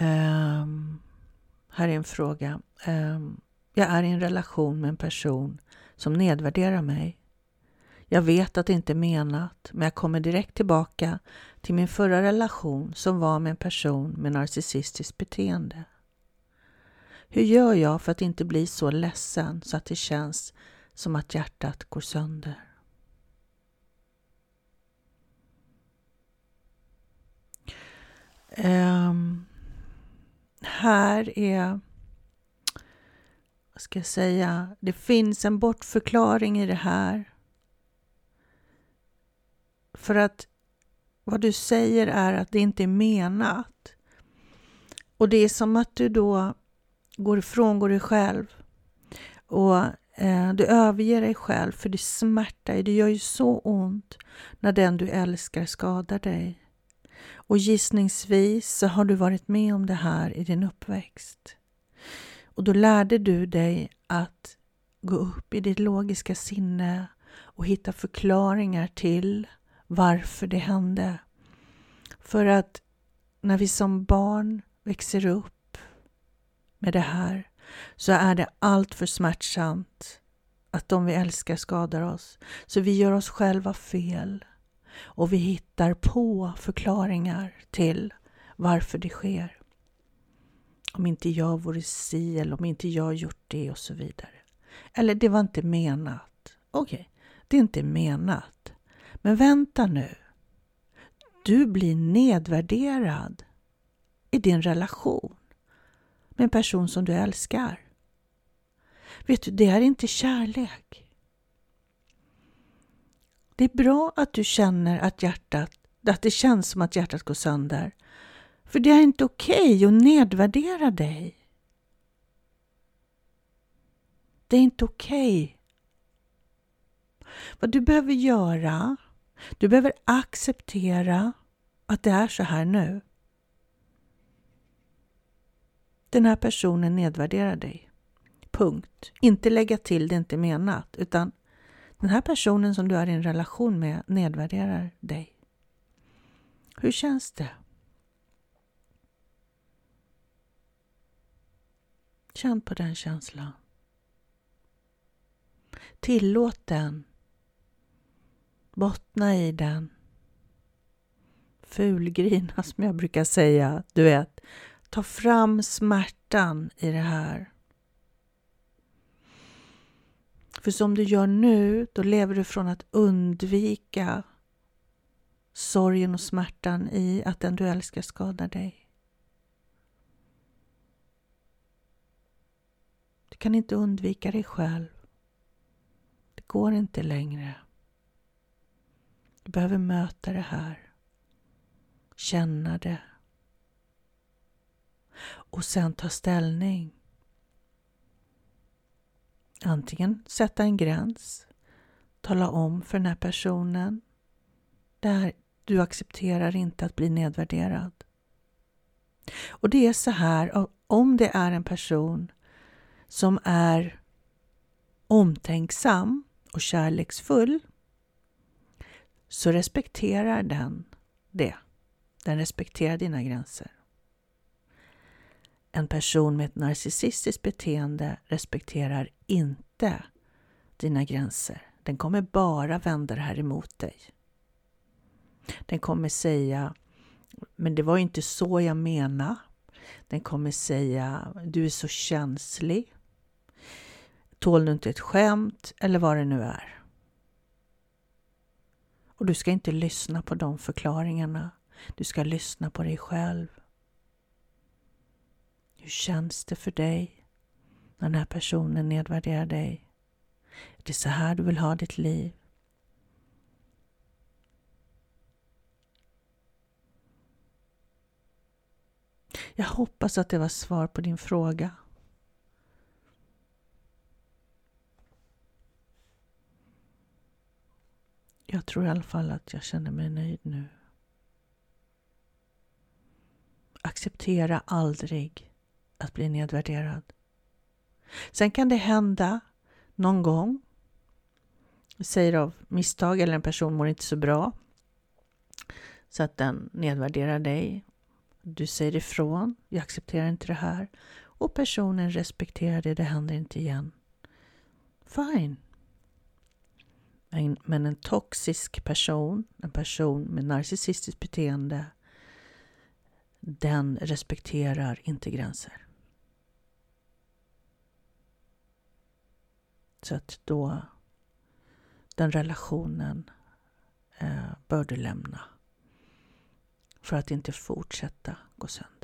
Um, här är en fråga. Um, jag är i en relation med en person som nedvärderar mig. Jag vet att det inte är menat, men jag kommer direkt tillbaka till min förra relation som var med en person med narcissistiskt beteende. Hur gör jag för att inte bli så ledsen så att det känns som att hjärtat går sönder? Um, här är, vad ska jag säga, det finns en bortförklaring i det här. För att vad du säger är att det inte är menat. Och det är som att du då går ifrån går dig själv. Och eh, du överger dig själv för det smärtar Det gör ju så ont när den du älskar skadar dig. Och gissningsvis så har du varit med om det här i din uppväxt. Och då lärde du dig att gå upp i ditt logiska sinne och hitta förklaringar till varför det hände. För att när vi som barn växer upp med det här så är det allt för smärtsamt att de vi älskar skadar oss. Så vi gör oss själva fel och vi hittar på förklaringar till varför det sker. Om inte jag vore si eller om inte jag gjort det och så vidare. Eller det var inte menat. Okej, okay, det är inte menat. Men vänta nu. Du blir nedvärderad i din relation med en person som du älskar. Vet du, det är inte kärlek. Det är bra att du känner att hjärtat, att det känns som att hjärtat går sönder. För det är inte okej okay att nedvärdera dig. Det är inte okej. Okay. Vad du behöver göra, du behöver acceptera att det är så här nu. Den här personen nedvärderar dig. Punkt. Inte lägga till det inte menat, utan den här personen som du är i en relation med nedvärderar dig. Hur känns det? Känn på den känslan. Tillåt den. Bottna i den. Fulgrina som jag brukar säga. Du vet, ta fram smärtan i det här. För som du gör nu, då lever du från att undvika sorgen och smärtan i att den du älskar skadar dig. Du kan inte undvika dig själv. Det går inte längre. Du behöver möta det här. Känna det. Och sen ta ställning. Antingen sätta en gräns, tala om för den här personen där du accepterar inte att bli nedvärderad. Och det är så här, om det är en person som är omtänksam och kärleksfull så respekterar den det. Den respekterar dina gränser. En person med ett narcissistiskt beteende respekterar inte dina gränser. Den kommer bara vända det här emot dig. Den kommer säga, men det var inte så jag menade. Den kommer säga, du är så känslig. Tål du inte ett skämt eller vad det nu är? Och du ska inte lyssna på de förklaringarna. Du ska lyssna på dig själv. Hur känns det för dig när den här personen nedvärderar dig? Är det så här du vill ha ditt liv? Jag hoppas att det var svar på din fråga. Jag tror i alla fall att jag känner mig nöjd nu. Acceptera aldrig att bli nedvärderad. Sen kan det hända någon gång, säger av misstag eller en person mår inte så bra, så att den nedvärderar dig. Du säger ifrån, jag accepterar inte det här. Och personen respekterar det, det händer inte igen. Fine. Men en toxisk person, en person med narcissistiskt beteende, den respekterar inte gränser. Så att då, den relationen eh, bör du lämna för att inte fortsätta gå sönder.